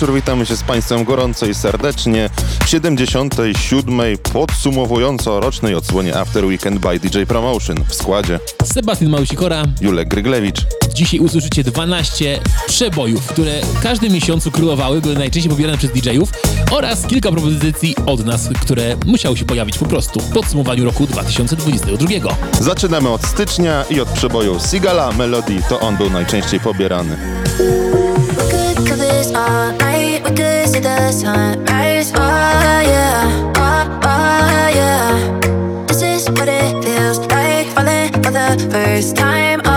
Wieczór, witamy się z Państwem gorąco i serdecznie w 77. podsumowująco rocznej odsłonie After Weekend by DJ Promotion w składzie Sebastian Małysikora. Julek Gryglewicz. Dzisiaj usłyszycie 12 przebojów, które w każdym miesiącu królowały, były najczęściej pobierane przez DJ-ów oraz kilka propozycji od nas, które musiały się pojawić po prostu w podsumowaniu roku 2022. Zaczynamy od stycznia i od przeboju Sigala Melody, to on był najczęściej pobierany. Sunrise. Oh yeah, oh, oh yeah. This is what it feels like falling for the first time.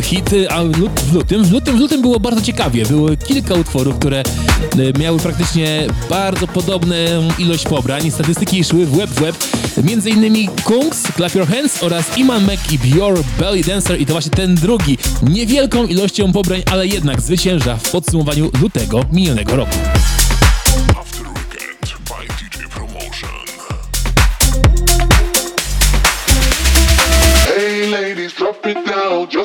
Hit, a lut- w lutym, w lutym, w lutym było bardzo ciekawie. Było kilka utworów, które e, miały praktycznie bardzo podobną ilość pobrań. Statystyki szły w łeb w łeb. Między innymi Kungs, Clap Your Hands oraz Iman Mac i Your Belly Dancer i to właśnie ten drugi. Niewielką ilością pobrań, ale jednak zwycięża w podsumowaniu lutego minionego roku.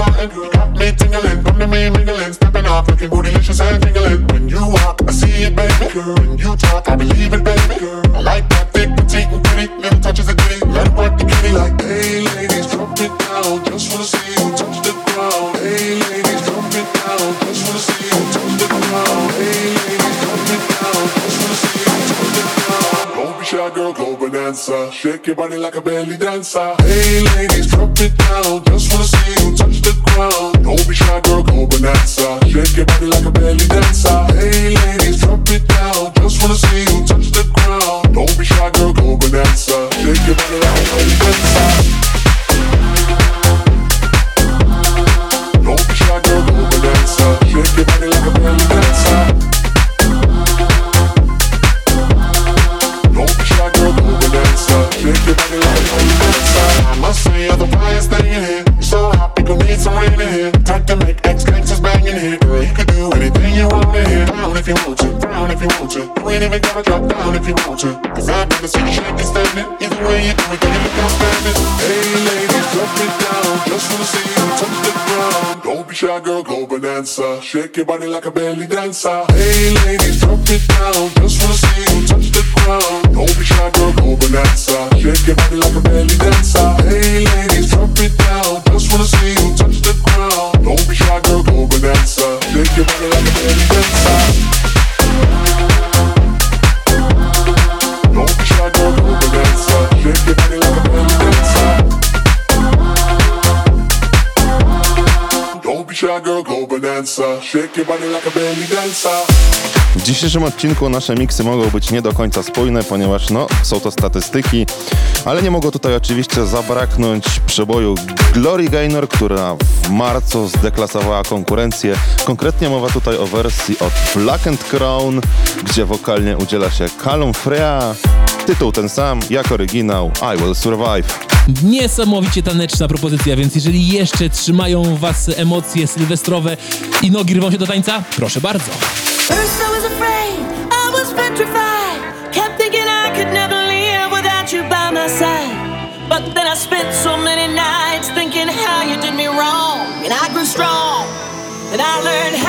starting? Got me tingling, come to me mingling, stepping off, looking bootylicious and tingling. When you walk, I see it, baby. Girl, when you talk, I believe it, baby. Girl, I like that thick, petite, and pretty. Little touches of ditty, let it work the kitty. Like, hey, ladies, drop it down. Just wanna see you touch the ground. Hey, ladies, drop it down. Just wanna see you touch the ground. Hey, ladies, drop it down. Just wanna see you touch the ground. Don't be shy, girl, go bonanza. Shake your body like a belly dancer. Hey, ladies, drop it down. Just Don't be shy, girl, go bonanza. Shake your body like a belly dancer. Hey, ladies, drop it down. Just wanna see you want to, down if you want to. You ain't even gotta drop down if you want to. Cause I'd the see you shaking standing. Either way you do it, then you look it. Hey ladies, drop it down. Just wanna see you touch the ground. Don't be shy, girl, go bonanza. Shake your body like a belly dancer. Hey ladies, drop it down. Just wanna see you touch the ground. Don't be shy, girl, go bonanza. Shake your body like a belly dancer. Hey ladies, drop it down. Just wanna see you touch the ground. Don't be shy, girl, go bonanza. Shake your body like a belly dancer. Don't be shy, girl, go bonanza. Shake your body W dzisiejszym odcinku nasze miksy mogą być nie do końca spójne, ponieważ no, są to statystyki, ale nie mogło tutaj oczywiście zabraknąć przeboju Glory Gaynor, która w marcu zdeklasowała konkurencję. Konkretnie mowa tutaj o wersji od Black and Crown, gdzie wokalnie udziela się Callum Freya. Tytuł ten sam, jak oryginał I Will Survive. Niesamowicie taneczna propozycja, więc jeżeli jeszcze trzymają was emocje sylwestrowe i nogi rwą się do tańca, proszę bardzo. And I learned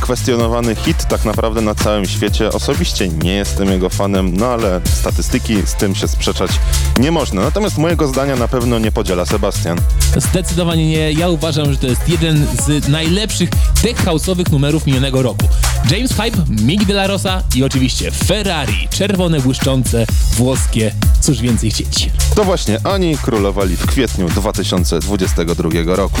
niekwestionowany hit tak naprawdę na całym świecie. Osobiście nie jestem jego fanem, no ale statystyki z tym się sprzeczać nie można. Natomiast mojego zdania na pewno nie podziela Sebastian. Zdecydowanie nie. Ja uważam, że to jest jeden z najlepszych tech house'owych numerów minionego roku. James Hype, Migi de la Rosa i oczywiście Ferrari. Czerwone, błyszczące, włoskie. Cóż więcej chcieć. To właśnie oni królowali w kwietniu 2022 roku.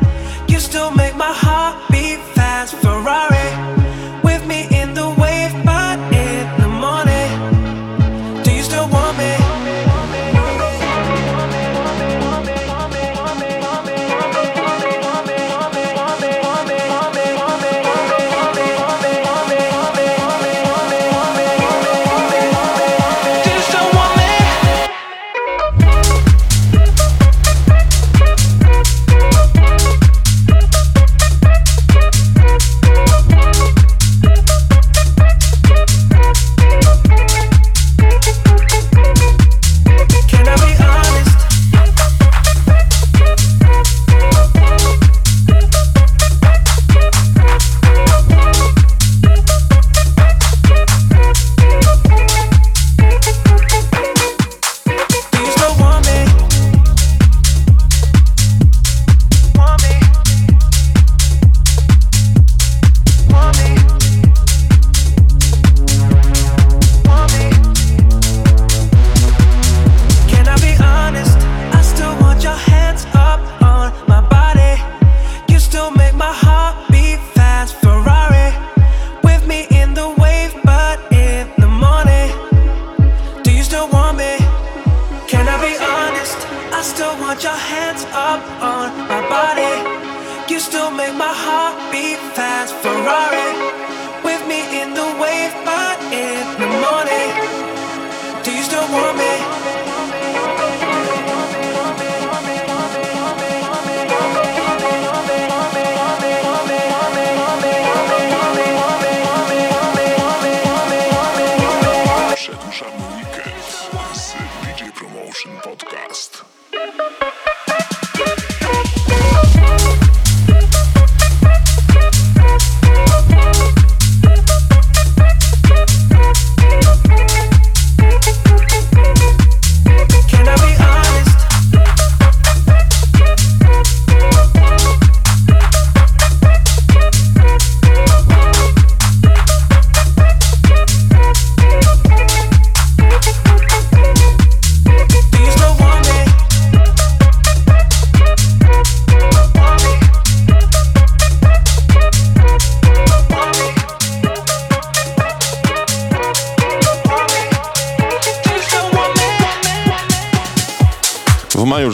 DJ Promotion Podcast.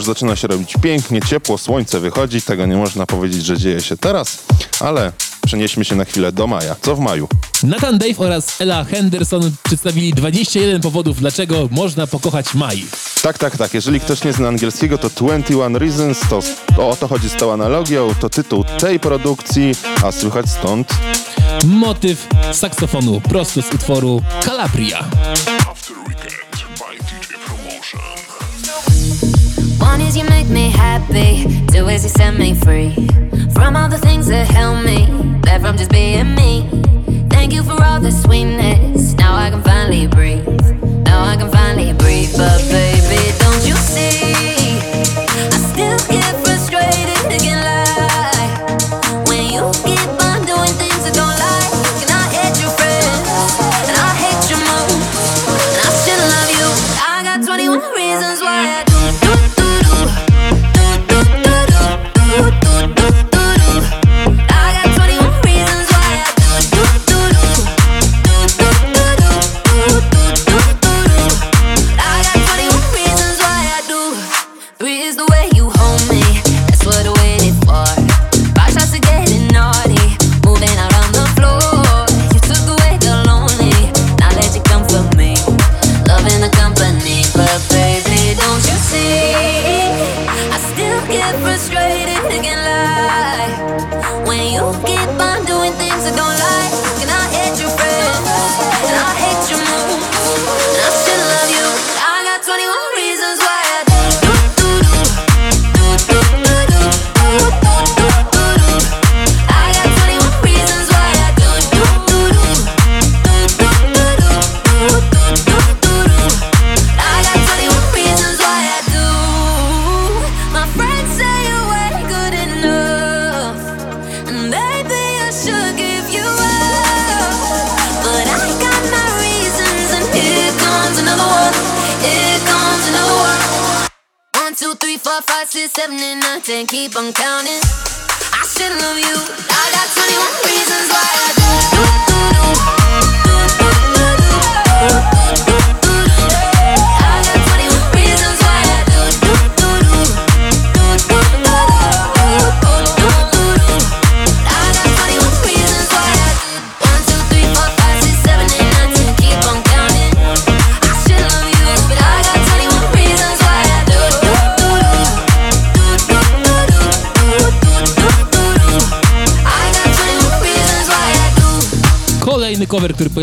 Zaczyna się robić pięknie, ciepło, słońce wychodzi, tego nie można powiedzieć, że dzieje się teraz, ale przenieśmy się na chwilę do maja. Co w maju? Nathan Dave oraz Ella Henderson przedstawili 21 powodów, dlaczego można pokochać Mai. Tak, tak, tak. Jeżeli ktoś nie zna angielskiego, to 21 Reasons, to, to o to chodzi z tą analogią, to tytuł tej produkcji, a słychać stąd Motyw saksofonu prosto z utworu Calabria. Is you make me happy, two is you set me free from all the things that held me back from just being me. Thank you for all the sweetness. Now I can finally breathe. Now I can finally breathe. But baby,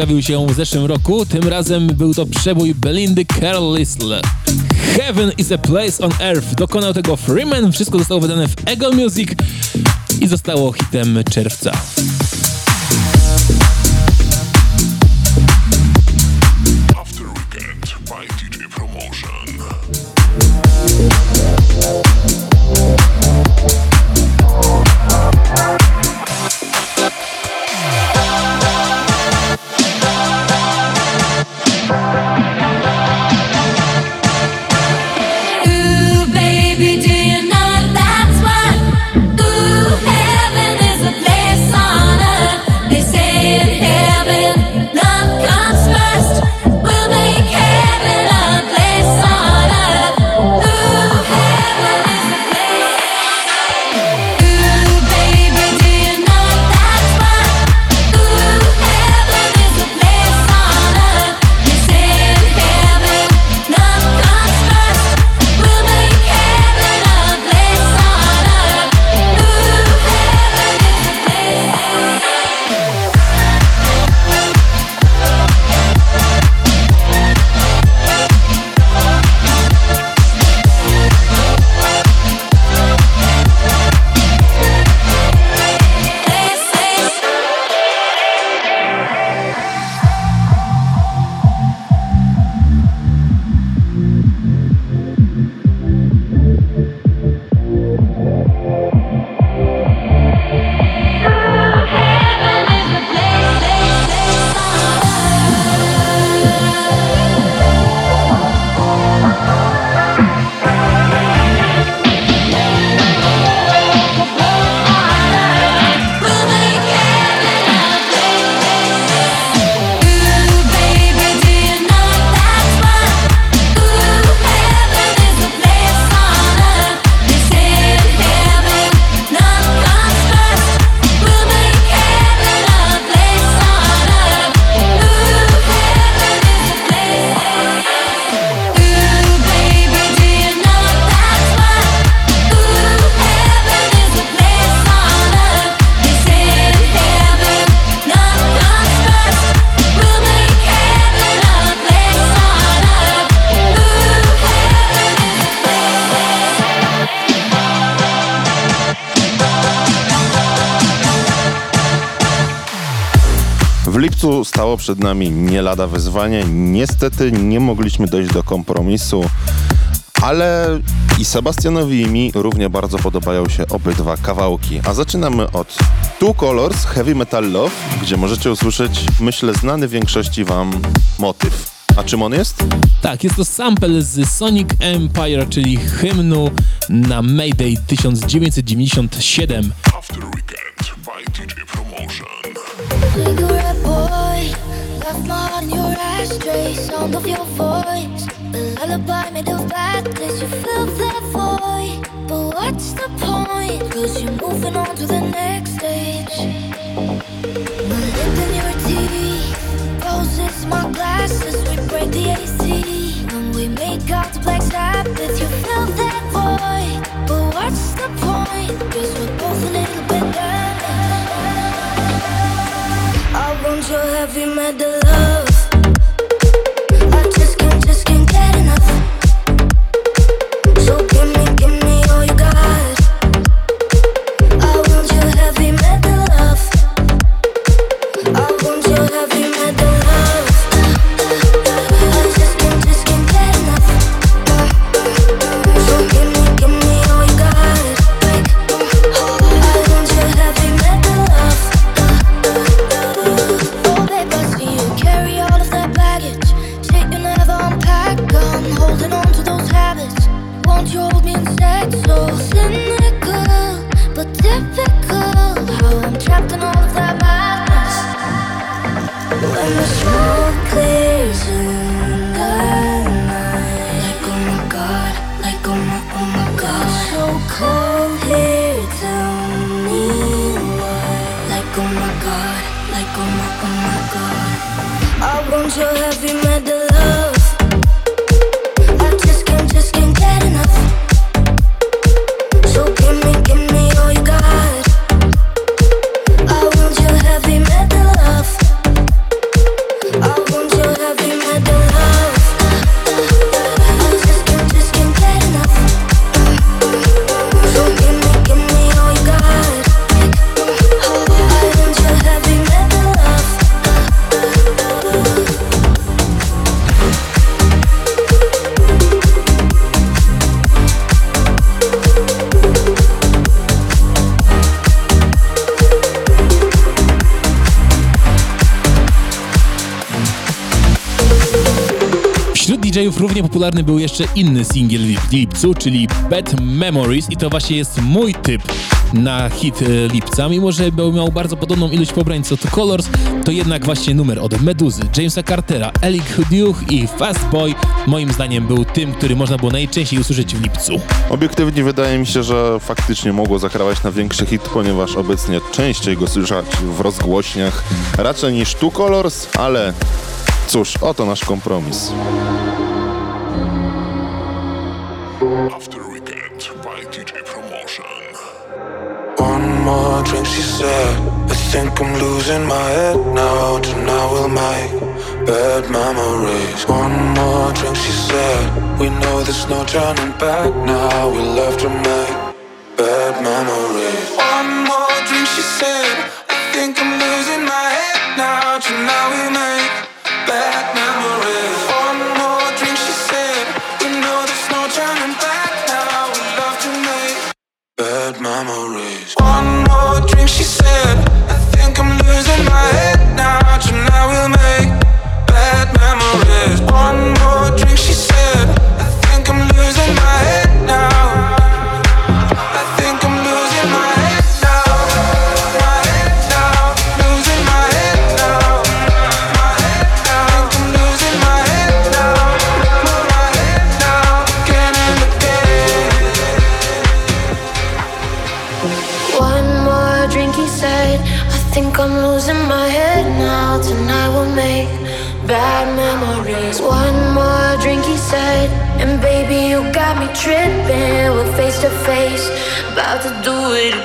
pojawił się w zeszłym roku, tym razem był to przebój Belindy Carlisle. Heaven is a place on earth. Dokonał tego Freeman, wszystko zostało wydane w Ego Music i zostało hitem czerwca. Przed nami nie lada wyzwanie. Niestety nie mogliśmy dojść do kompromisu, ale i Sebastianowi i mi równie bardzo podobają się obydwa kawałki. A zaczynamy od Two Colors Heavy Metal Love, gdzie możecie usłyszeć, myślę, znany większości wam motyw. A czym on jest? Tak, jest to sample z Sonic Empire, czyli hymnu na Mayday 1997. After Weekend by DJ Promotion. My heart in your ashtray. Sound of your voice, the lullaby made of badness. You fill that void, but what's the point? Cause you're moving on to the next stage. My lip in your teeth, roses, my glasses. We break the AC when we make out the black Sabbath. You fill that void, but what's the point? Want your heavy metal Równie popularny był jeszcze inny singiel w lipcu, czyli Bad Memories i to właśnie jest mój typ na hit e, lipca. Mimo, że miał bardzo podobną ilość pobrań co to Colors, to jednak właśnie numer od Meduzy, Jamesa Cartera, Elik Hudiuch i Fast Boy moim zdaniem był tym, który można było najczęściej usłyszeć w lipcu. Obiektywnie wydaje mi się, że faktycznie mogło zakrawać na większy hit, ponieważ obecnie częściej go słyszeć w rozgłośniach raczej niż Two Colors, ale cóż, oto nasz kompromis. After by DJ Promotion. One more drink, she said. I think I'm losing my head now. Tonight we'll make bad memories. One more drink, she said. We know there's no turning back now. We love to make bad memories. One more drink, she said. I think I'm losing my head now. Tonight we'll make she said. About to do it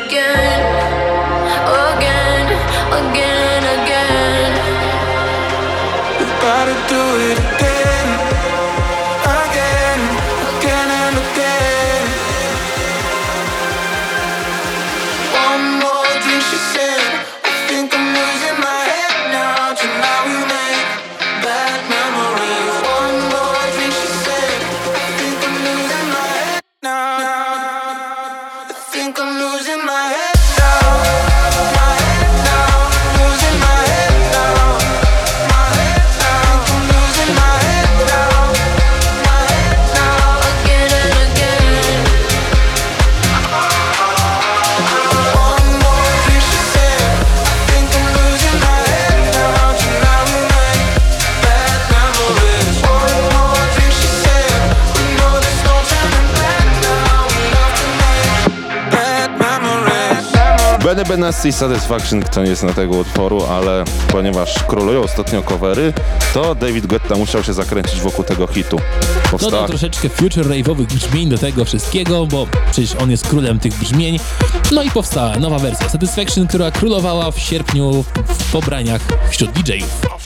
Benassi Satisfaction to nie jest na tego utworu, ale ponieważ królują ostatnio covery, to David Guetta musiał się zakręcić wokół tego hitu. Powstała Dodał troszeczkę future rave'owych brzmień do tego wszystkiego, bo przecież on jest królem tych brzmień. No i powstała nowa wersja Satisfaction, która królowała w sierpniu w pobraniach wśród DJ-ów.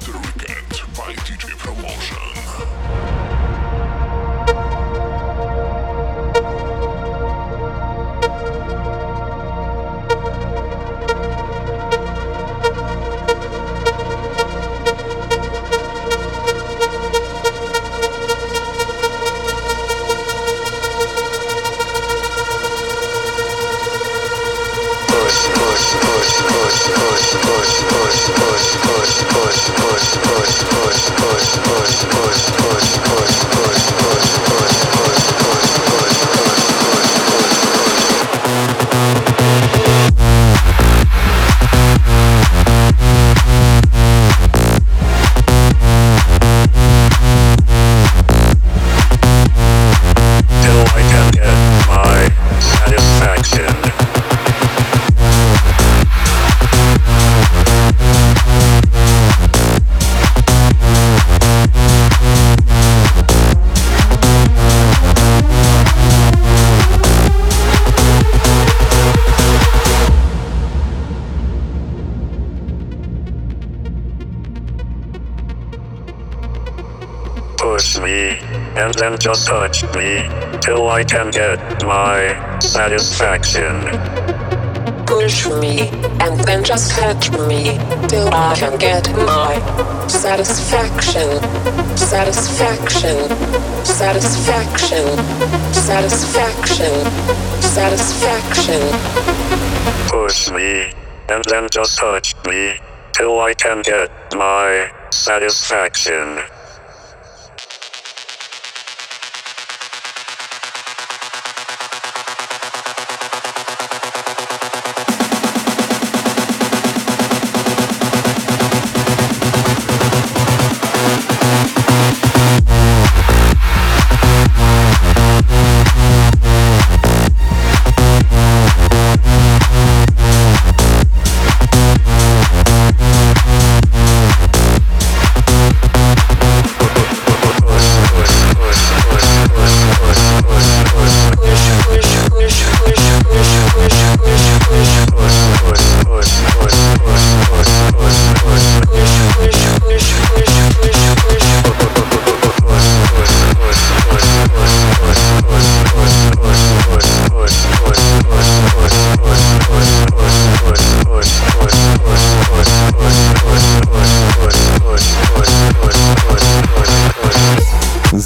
Then just touch me, till I can get my satisfaction. Push me, and then just touch me, till I can get my satisfaction. Satisfaction. Satisfaction. Satisfaction. Satisfaction. Push me, and then just touch me, till I can get my satisfaction.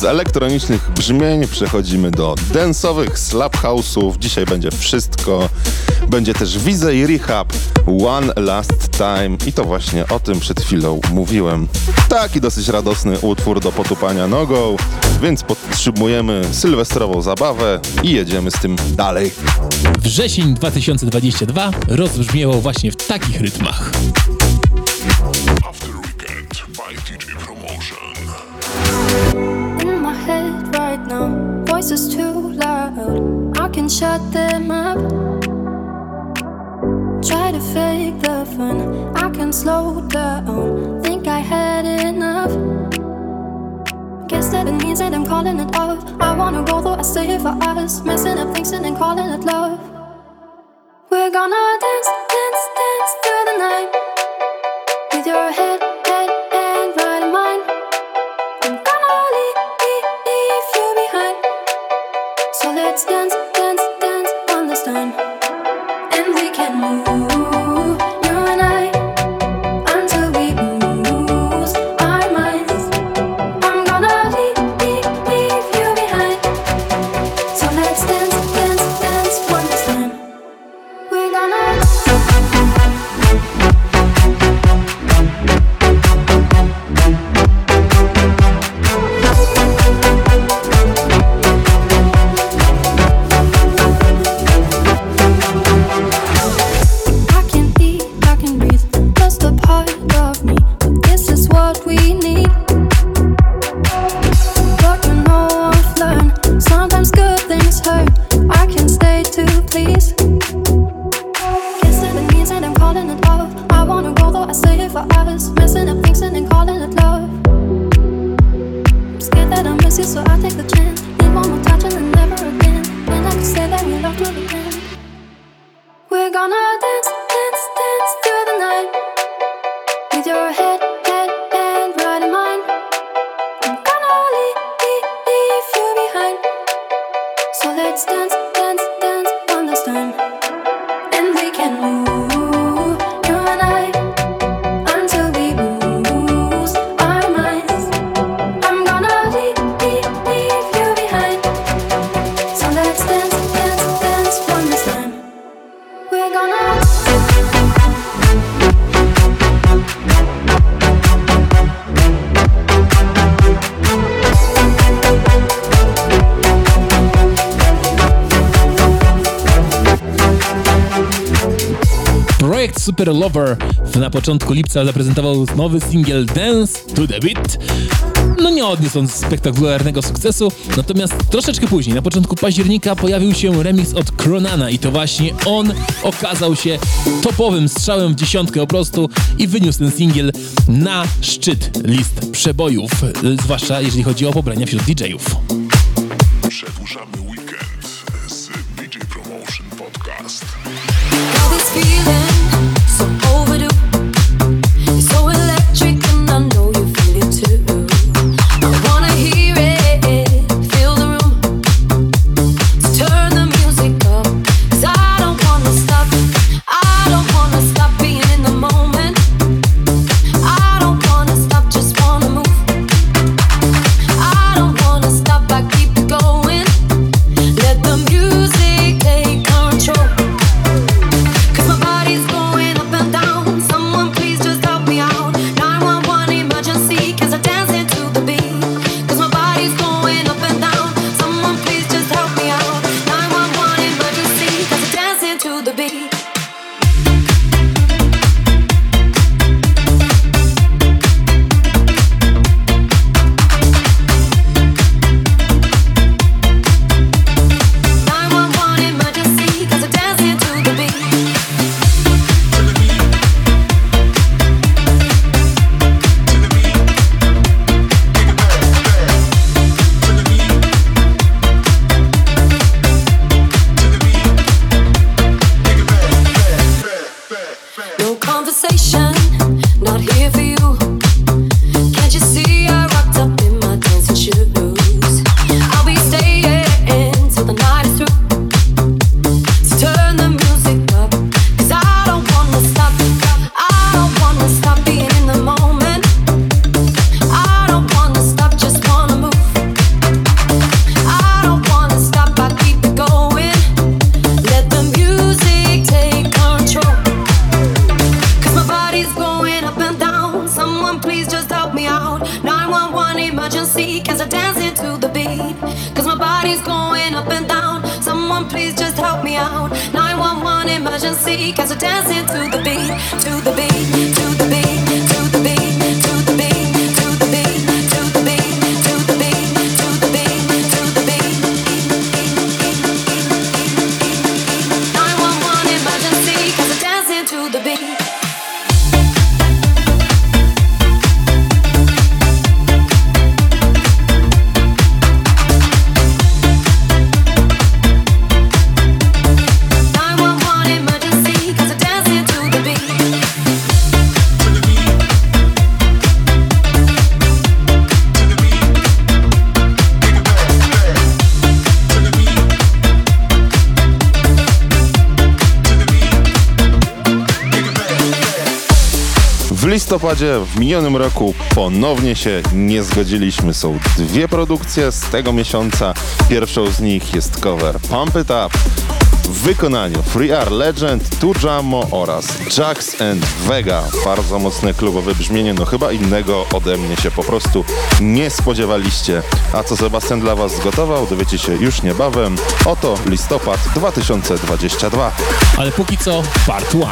Elektronicznych brzmień przechodzimy do densowych slap house'ów. Dzisiaj będzie wszystko. Będzie też Wize i Rehab One Last Time i to właśnie o tym przed chwilą mówiłem. Taki dosyć radosny utwór do potupania nogą, więc podtrzymujemy sylwestrową zabawę i jedziemy z tym dalej. Wrzesień 2022 rozbrzmiewał właśnie w takich rytmach. After Weekend by DJ Promotion. Voices too loud. I can shut them up. Try to fake the fun. I can slow down. Think I had enough. Guess that it means that I'm calling it off. I wanna go though I stay here for us. Messing up things and then calling it love. We're gonna dance, dance, dance through the night. With your head, for us, messing up things and then calling it love. I'm scared that I miss you, so I take the chance. Need one more touch and then never again. And I can say that we love till the end. We're gonna Super Lover na początku lipca zaprezentował nowy singiel Dance to the Beat. No nie odniósł on spektakularnego sukcesu, natomiast troszeczkę później, na początku października pojawił się remix od Kronana i to właśnie on okazał się topowym strzałem w dziesiątkę po prostu i wyniósł ten singiel na szczyt list przebojów, y, zwłaszcza jeżeli chodzi o pobrania wśród DJ-ów. Przedłużamy listopadzie w minionym roku ponownie się nie zgodziliśmy. Są dwie produkcje z tego miesiąca. Pierwszą z nich jest cover Pump It Up w wykonaniu Free R Legend, Turjamo oraz Jax and Vega. Bardzo mocne klubowe brzmienie, no chyba innego ode mnie się po prostu nie spodziewaliście. A co Sebastian dla Was zgotował, dowiecie się już niebawem. Oto listopad 2022. Ale póki co part 1.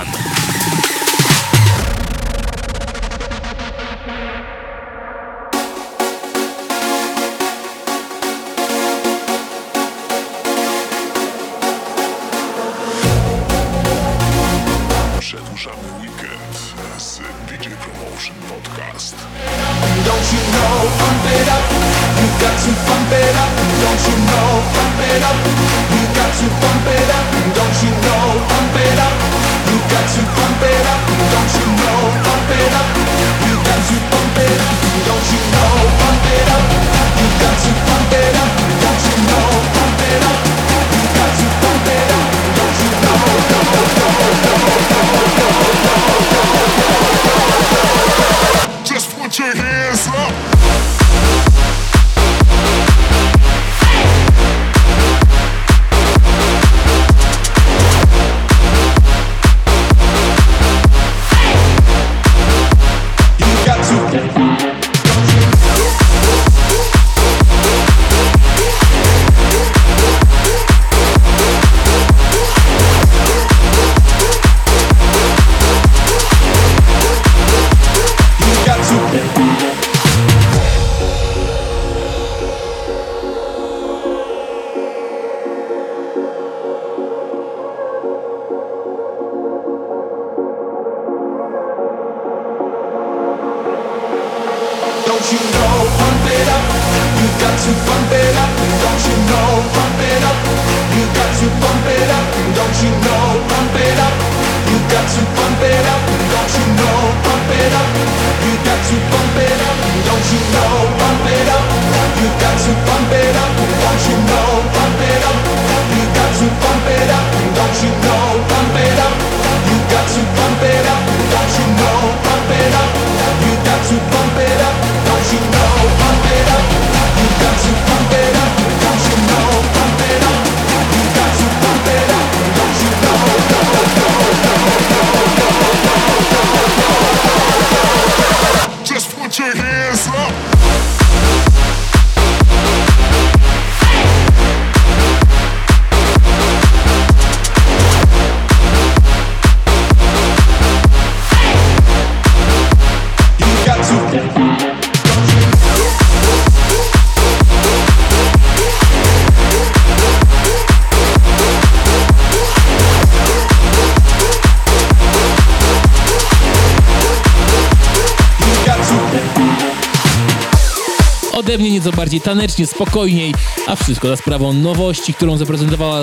Ode mnie nieco bardziej tanecznie, spokojniej, a wszystko za sprawą nowości, którą zaprezentowała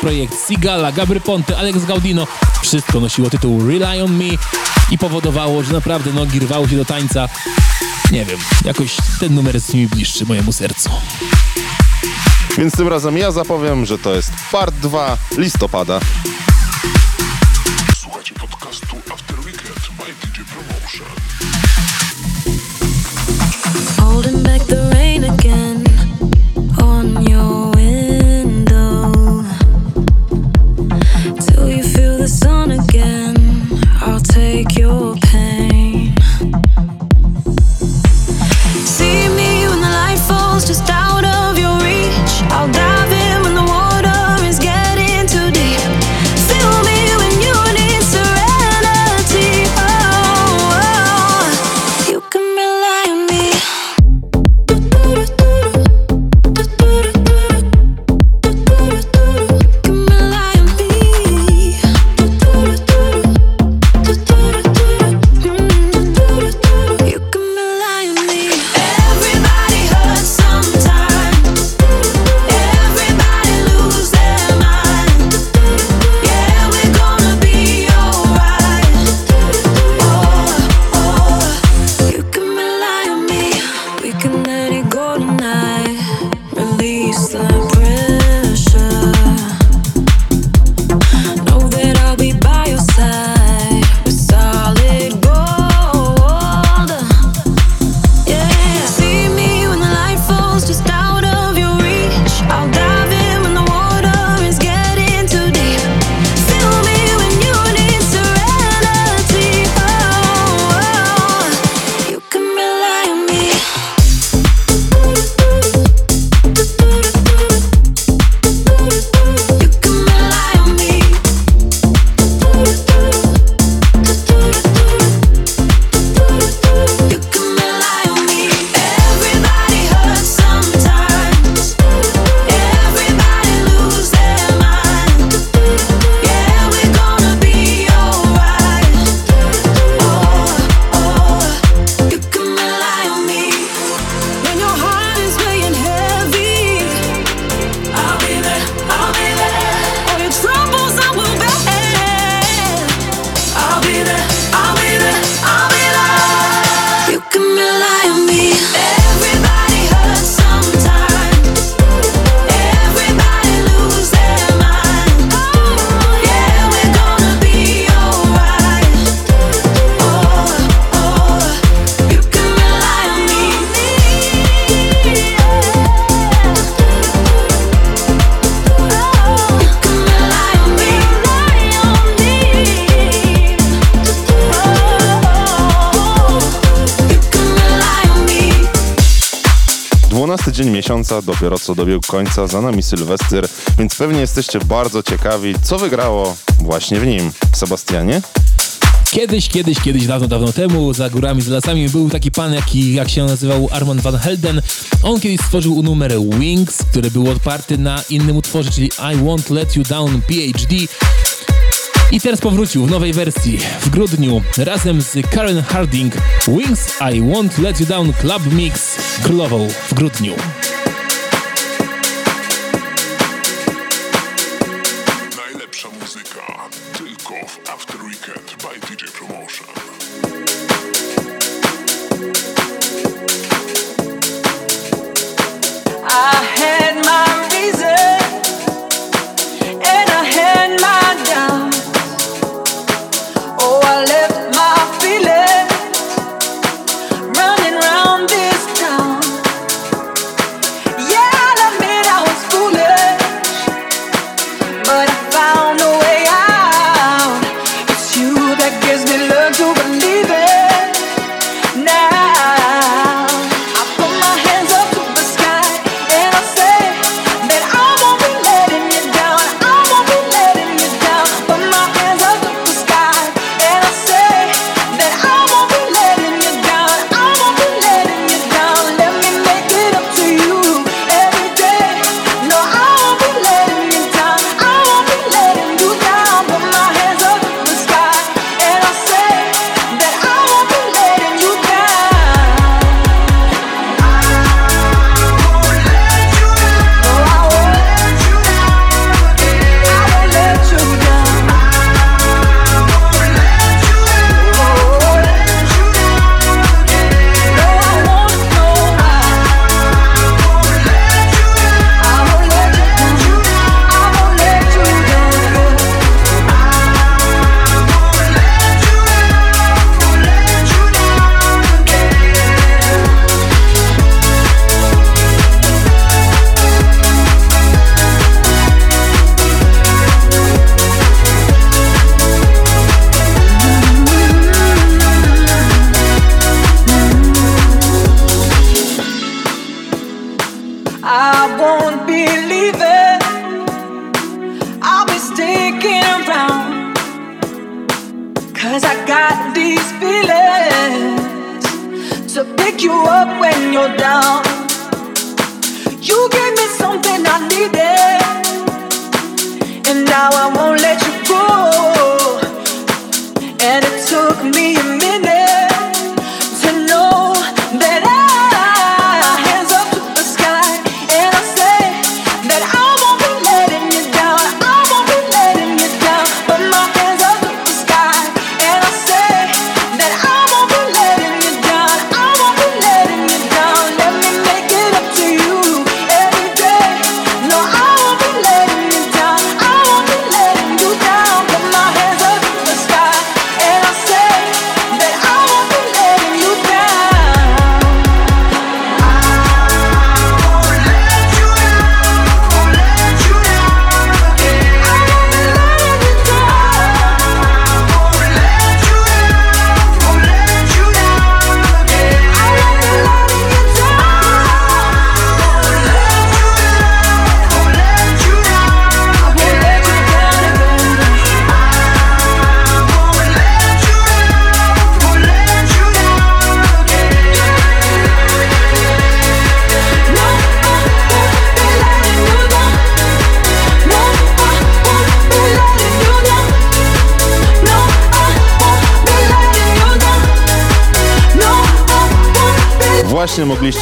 projekt Sigala, Gabry Ponte, Alex Gaudino. Wszystko nosiło tytuł Rely on Me i powodowało, że naprawdę nogi rwały się do tańca. Nie wiem, jakoś ten numer jest mi bliższy mojemu sercu. Więc tym razem ja zapowiem, że to jest part 2 listopada. Co dobiegł końca, za nami Sylwester, więc pewnie jesteście bardzo ciekawi, co wygrało właśnie w nim. Sebastianie? Kiedyś, kiedyś, kiedyś, dawno, dawno temu, za górami, za lasami, był taki pan, jaki, jak się nazywał Armand Van Helden. On kiedyś stworzył numer Wings, który był oparty na innym utworze, czyli I Won't Let You Down PhD. I teraz powrócił w nowej wersji w grudniu razem z Karen Harding. Wings I Won't Let You Down Club Mix królową w grudniu.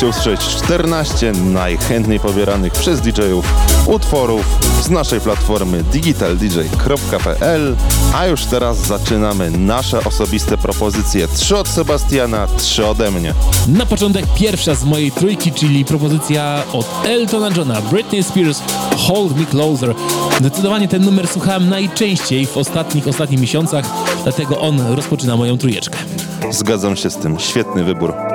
Mogliście usłyszeć 14 najchętniej pobieranych przez DJ-ów utworów z naszej platformy digitaldj.pl, a już teraz zaczynamy nasze osobiste propozycje. Trzy od Sebastiana, trzy ode mnie. Na początek pierwsza z mojej trójki, czyli propozycja od Eltona Johna, Britney Spears, Hold Me Closer. Zdecydowanie ten numer słuchałem najczęściej w ostatnich, ostatnich miesiącach, dlatego on rozpoczyna moją trójeczkę. Zgadzam się z tym. Świetny wybór.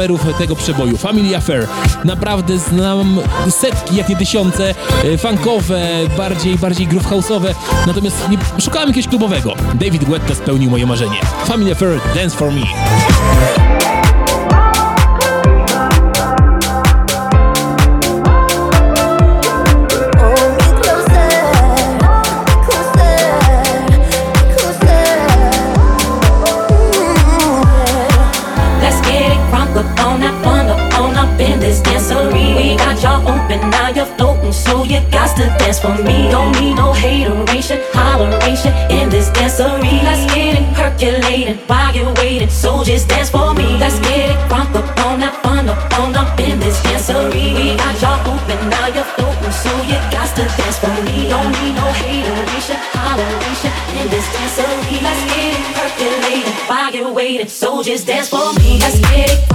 coverów tego przeboju. Family Affair. Naprawdę znam setki, jak nie tysiące, e, funkowe, bardziej, bardziej groove house'owe, natomiast nie, szukałem jakiegoś klubowego. David Guetta spełnił moje marzenie. Family Affair, Dance For Me. dance for me. Don't need no hateration, holleration in this dancery. Let's get it percolating while you're waiting. So just dance for me. Let's get it crunk up on that fun up on up in this dancery. We got y'all open, now you're floating, so you got to dance for me. Don't need no hateration, holleration in this dancery. Let's get it percolating while you're waiting. So just dance for me. Let's get it.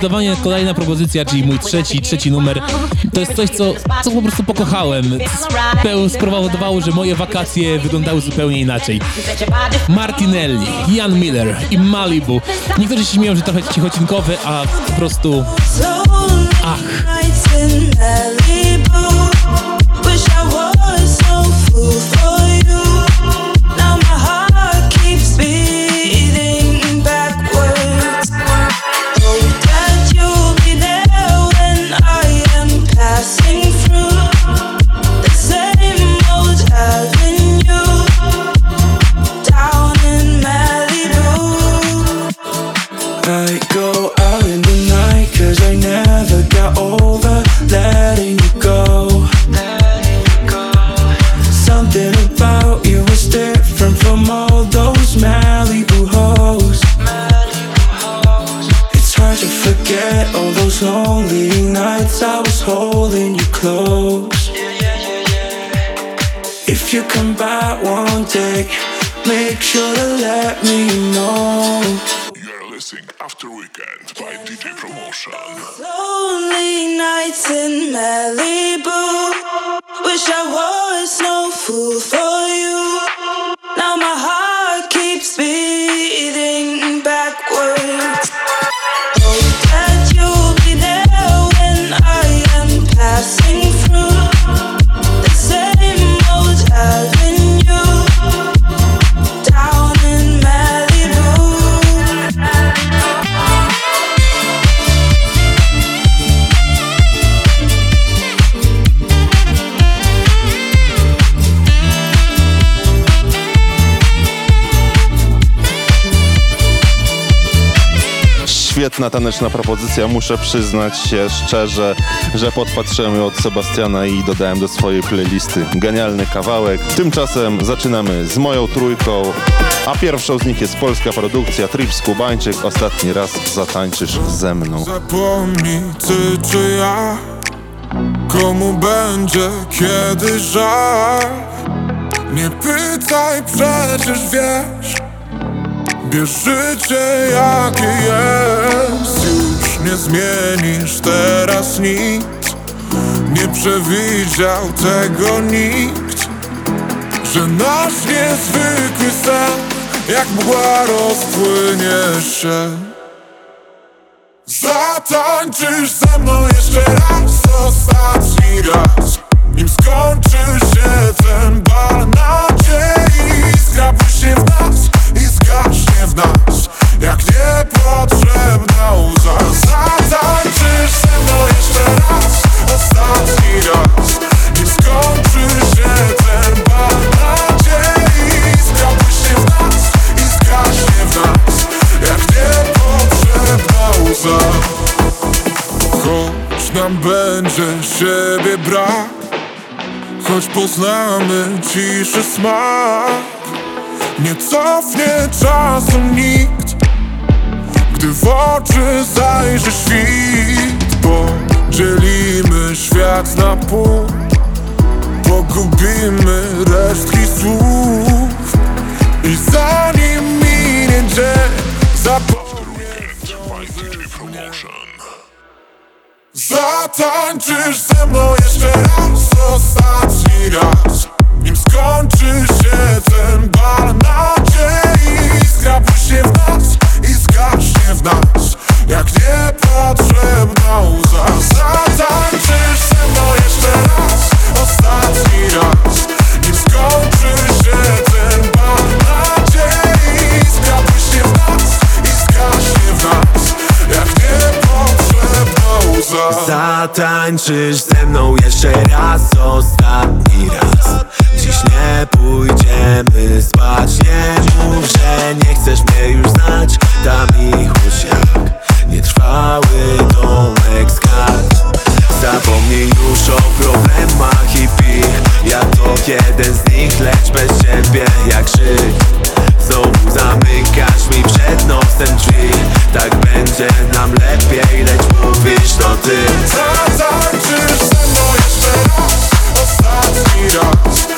zdecydowanie kolejna propozycja, czyli mój trzeci, trzeci numer, to jest coś, co, co po prostu pokochałem. Spowodowało, że moje wakacje wyglądały zupełnie inaczej. Martinelli, Ian Miller i Malibu. Niektórzy się śmieją, że trochę cichocinkowy, a po prostu... Ach! Świetna taneczna propozycja. Muszę przyznać się szczerze, że podpatrzyłem ją od Sebastiana i dodałem do swojej playlisty. Genialny kawałek. Tymczasem zaczynamy z moją trójką, a pierwszą z nich jest polska produkcja Trips Kubańczyk. Ostatni raz zatańczysz ze mną. Zapomnij ty czy ja Komu będzie kiedy żal Nie pytaj, przecież wiesz Bierz życie jakie jest nie zmienisz teraz nic. Nie przewidział tego nikt Że nasz niezwykły sen Jak mgła rozpłynie się. Zatańczysz ze mną jeszcze raz, ostatni raz. Nim skończy się ten bal nadziei Skrapuj w nas i zgaśnie w nas niepotrzebna łza. Zatańczysz ze mną jeszcze raz, ostatni raz. Nim skończy się ten bal nadziei. Skrapuj w nas i zgaśnie w nas. Jak niepotrzebna łza. Choć nam będzie siebie brak Choć poznamy ciszy smak. Nie cofnie czasu nikt Gdy w oczy zajrzy świt Podzielimy świat na pół Pogubimy resztki słów. I zanim minie dzień Zapomnieć Zatańczysz ze mną jeszcze raz, ostatni raz. Nim skończy się ten bal nadziei Skrapuj się w nas i zgaśnie w nas. Jak niepotrzebna łza Zatańczysz ze mną jeszcze raz, ostatni raz. Nim skończy się ten bal nadziei. Skrapuj się w nas i zgaśnie w nas. Jak niepotrzebna łza Zatańczysz ze mną jeszcze raz, ostatni Pójdziemy spać. Nie mów, że nie chcesz mnie już znać. Dam ich jak nietrwały domek z kart Zapomnij już o problemach i pij Ja to jeden z nich, lecz bez ciebie jak żyć. Znowu zamykasz mi przed nosem drzwi. Tak będzie nam lepiej, lecz mówisz to ty. Zatańczysz ze mną jeszcze raz, ostatni raz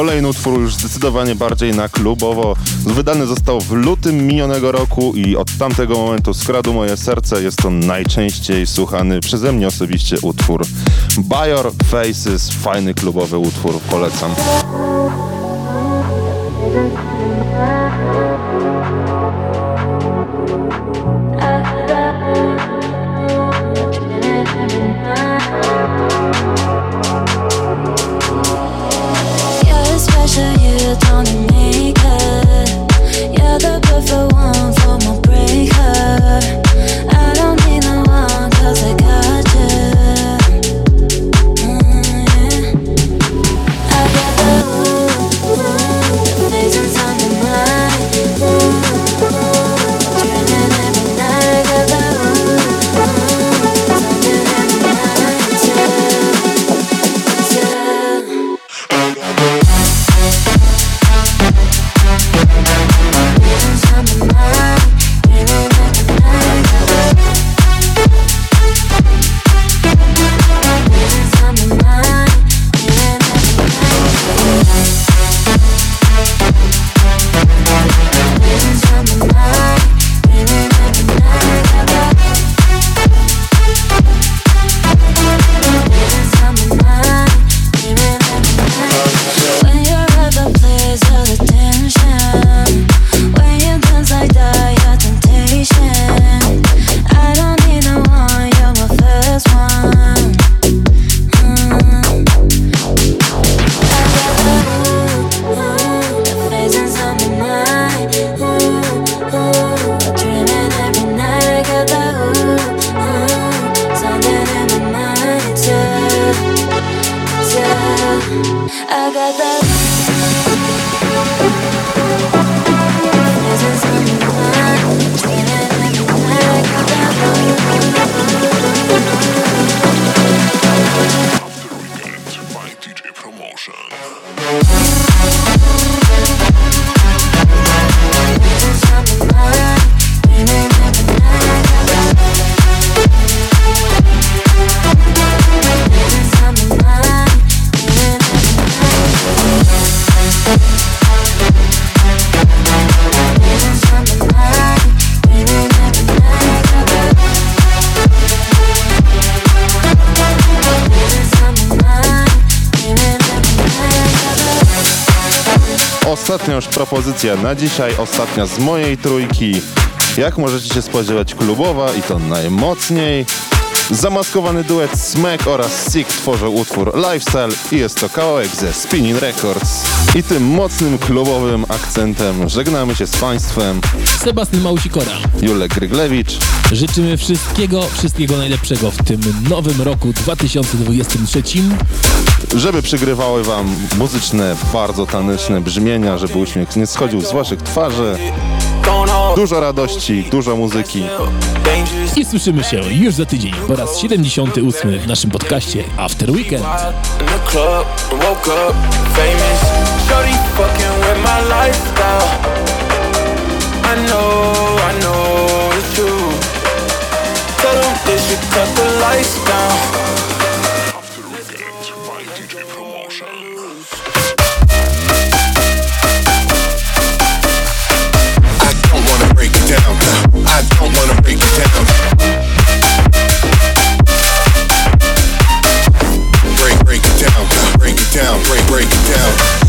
Kolejny utwór już zdecydowanie bardziej na klubowo. Wydany został w lutym minionego roku i od tamtego momentu skradł moje serce. Jest to najczęściej słuchany przeze mnie osobiście utwór. Bajor Faces, fajny klubowy utwór, polecam. Propozycja na dzisiaj, ostatnia z mojej trójki. Jak możecie się spodziewać, klubowa i to najmocniej. Zamaskowany duet Smack oraz Sick tworzą utwór Lifestyle i jest to kawałek ze Spinning Records. I tym mocnym klubowym akcentem żegnamy się z Państwem. Sebastian Małsikora. Julek Gryglewicz. Życzymy wszystkiego, wszystkiego najlepszego w tym nowym roku 2023. Żeby przygrywały Wam muzyczne, bardzo taneczne brzmienia, żeby uśmiech nie schodził z Waszych twarzy. Dużo radości, dużo muzyki. I słyszymy się już za tydzień po raz 78 w naszym podcaście After Weekend. Tell them they should cut the lights down. Break it down. Break, break it down.